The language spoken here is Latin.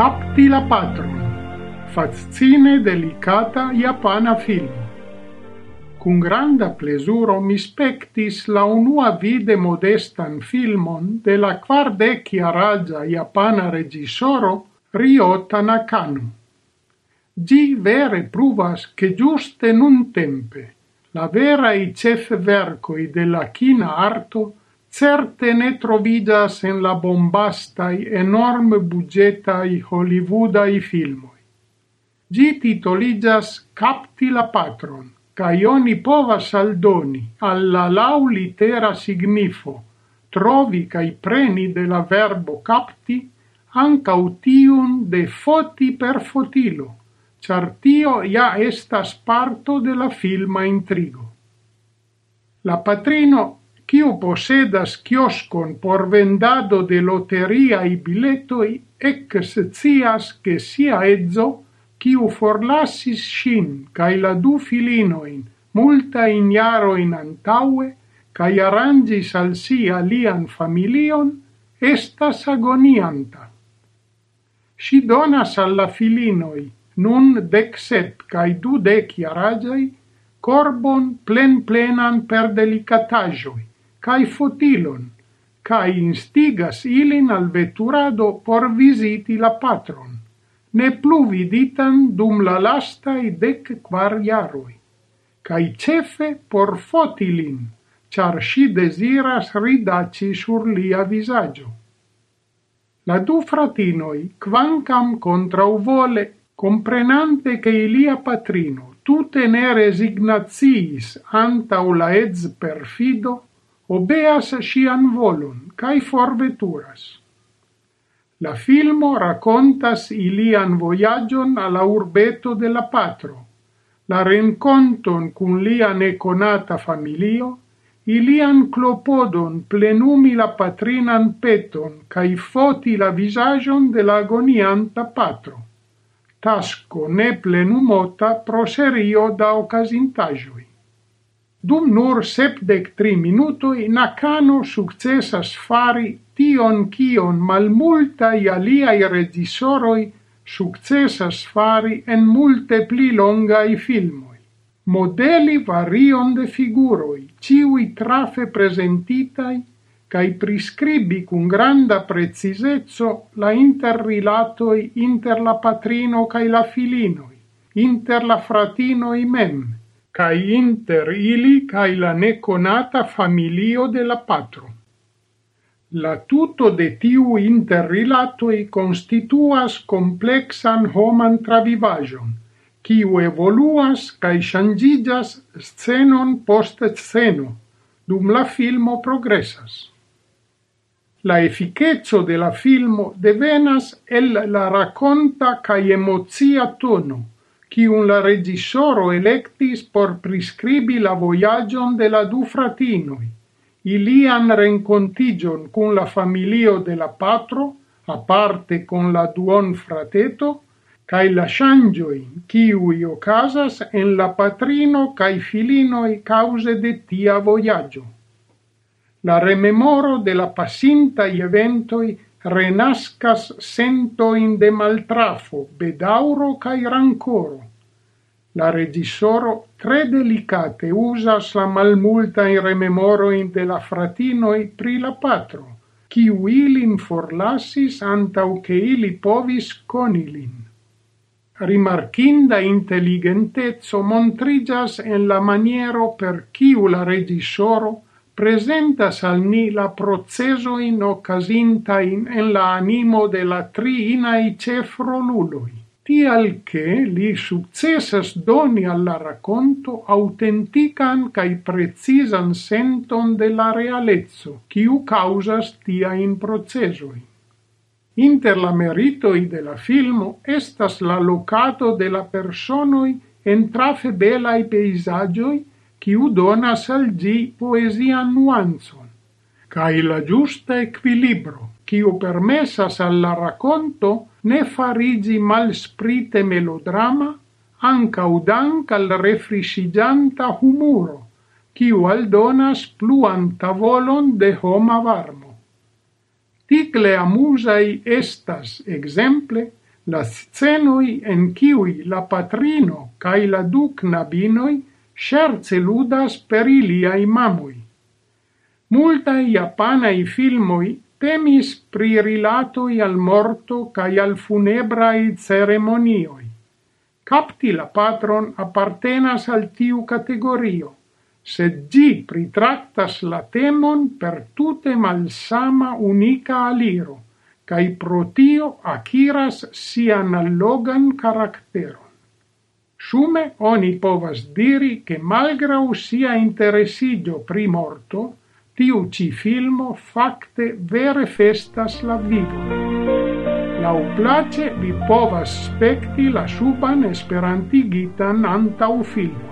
capti la patron, fascine delicata japana film. Cun granda plesuro mi spectis la unua vide modestan filmon de la quardeciaragia japana regisoro Ryo Tanakano. Gi vere pruvas che giuste nun tempe la vera i cef vercoi de la arto certe ne trovidas en la bombastai enorme budgetai hollywoodai filmoi. Gi titoligas Capti la patron, ca ioni povas aldoni alla lau litera signifo, trovi cae preni de la verbo capti ancau tiun de foti per fotilo, char tio ja estas parto de la filma intrigo. La patrino kiu posedas kioskon por vendado de loteriai biletoi ec scias che sia ezzo, kiu forlassis shin cae la du filinoin multa in jaroin antaue, cae arrangis al si alian familion, estas agonianta. Si donas alla filinoi, nun dec sep cae du dec iaragiai, corbon plen plenan per delicatagioi, cae fotilon, cae instigas ilin al veturado por visiti la patron, ne plu viditan dum la lastai dec quar iaroi, cae cefe por fotilin, char si desiras ridaci sur lia visaggio. La du fratinoi, quancam contrauvole, comprenante che ilia patrino tute ne resignaziis antau la ez perfido, obeas sian volon cae forveturas. La filmo racontas ilian voyagion alla urbeto de la patro, la renconton cun lia neconata familio, ilian clopodon plenumi la patrinan peton cae foti la visagion de la agonianta patro, tasco ne plenumota pro serio da ocasintagioi. Dum nur sepdec tri minutoi Nakano successas fari tion kion malmultai aliai regisoroi successas fari en multe pli longai filmoi. Modeli varion de figuroi, ciui trafe presentitai, cae prescribi cun granda precisezzo la interrilatoi inter la patrino cae la filinoi, inter la fratinoi mem, cae inter ili cae la nekonata familio de la patro. La tuto de tiu interrilatoi constituas complexan homan travivajon, kiu evoluas kaj shangigas scenon post sceno, dum la filmo progresas. La efikeco de la filmo devenas el la raconta kaj emocia tono, un la regissoro electis por prescribi la voyagion de la du fratinoi, ilian rencontigion cun la familio de la patro, aparte con la duon frateto, cae la shangioin ciui ocasas en la patrino cae filinoi cause de tia voyaggio. La rememoro de la passintai eventoi renascas sento in de maltrafo, bedauro cae rancoro. La regissoro tre delicate usas la rememoro in de la fratinoi pri la patro, ciu ilin forlassis antau che ili povis conilin. Rimarchinda intelligentezzo montrigas en la maniero per ciu la regissoro presentas al ni la procesoin ocasintain en la animo de la tri inai cefroluloi, tial che li successas doni alla racconto autentican cae precisan senton de la realezzo, ciu causas tia in procesoi. Inter la meritoi de la filmo estas la locato de la personoi en trafe belai peisagioi quiu donas al gi poesian nuanzon, cae la giusta equilibro, quiu permessas alla racconto ne farigi mal sprite melodrama, anca dank al refrisigianta humuro, quiu aldonas pluan tavolon de homa varmo. Ticle amusai estas, exemple, la scenoi en kiui la patrino cae la duc nabinoi scherze ludas per iliai mamui. Multai japanai filmoi temis pri rilatoi al morto cae al funebrai ceremonioi. Capti la patron appartenas al tiu categorio, sed gi pritractas la temon per tute malsama unica aliro, cae pro tio aciras sian allogan caracteron. Sume oni povas diri che malgrau sia interessigio pri morto, tiu ci filmo facte vere festas la vivo. lau place vi povas spekti la suban esperantigitan antau filmo.